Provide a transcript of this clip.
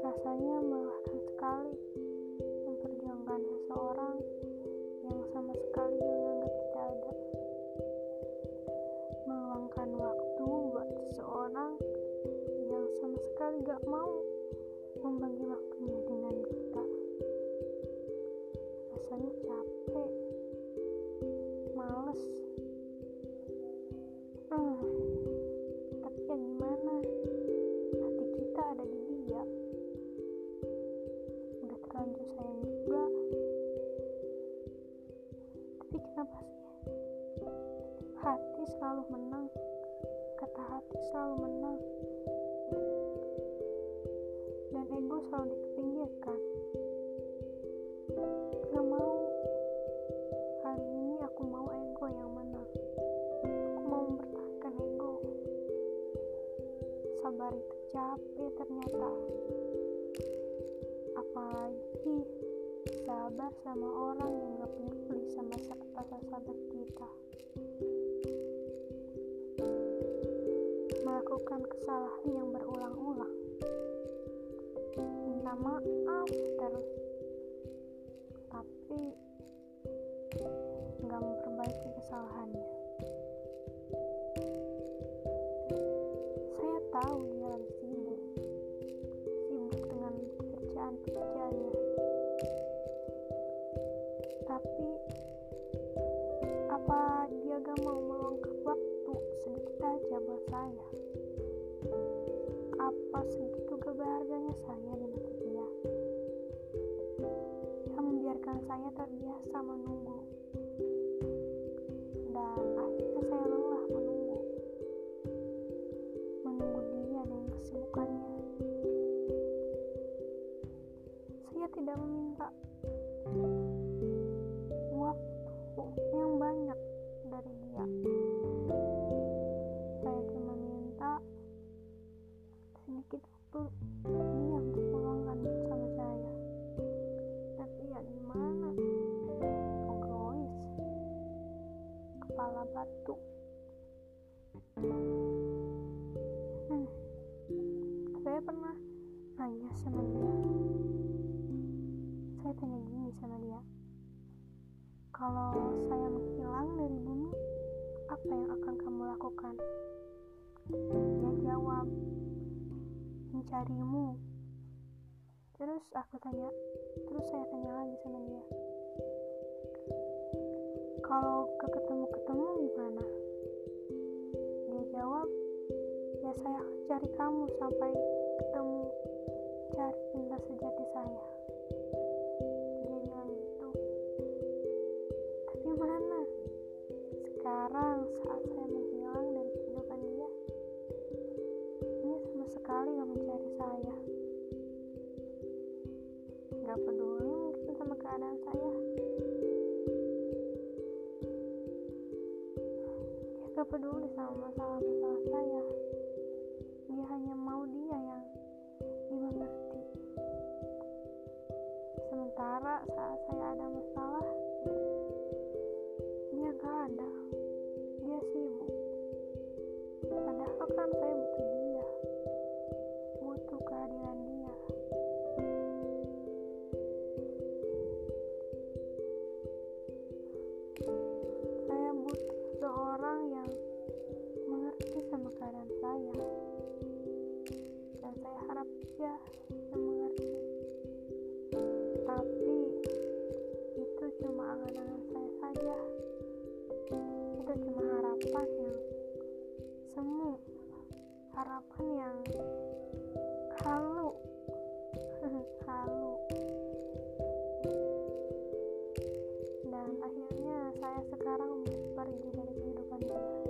Rasanya melelahkan sekali memperjuangkan seseorang yang sama sekali menganggap kita ada. Meluangkan waktu buat seseorang yang sama sekali gak mau membagi waktunya dengan kita. Rasanya capek, males. Sayang juga. Tapi kenapa sih? Hati selalu menang. Kata hati selalu menang. Dan ego selalu dikepinggirkan. Gak mau. Kali ini aku mau ego yang menang. Aku mau mempertahankan ego. Sabar itu capek ternyata. Apalagi sabar sama orang yang gak peduli sama rasa sabar kita. Melakukan kesalahan yang berulang-ulang. Minta maaf terus. Tapi Tapi apa dia gak mau meluangkan waktu sedikit aja buat saya? Apa segitu gak saya di mata dia? Dia membiarkan saya terbiasa menunggu. Dan akhirnya sama dia. Saya tanya gini sama dia. Kalau saya menghilang dari bumi, apa yang akan kamu lakukan? Dia jawab, mencarimu. Terus aku tanya, terus saya tanya lagi sama dia. Kalau ke ketemu-ketemu gimana? Dia jawab, ya saya cari kamu sampai ketemu, cari cinta sejati saya. Dia bilang gitu. Tapi mana? Sekarang saat saya menghilang dari kehidupan dia, dia sama sekali gak mencari saya. Gak peduli mungkin sama keadaan saya. Dia gak peduli sama masalah-masalah saya. Dia hanya mau dia yang Saat saya ada masalah, dia gak ada. Dia sibuk. Padahal kan saya butuh dia. Butuh kehadiran dia. Saya butuh seorang yang mengerti sama keadaan saya. Dan saya harap dia harapan yang semu harapan yang halu. Halu. Dan akhirnya saya sekarang pergi dari kehidupan dia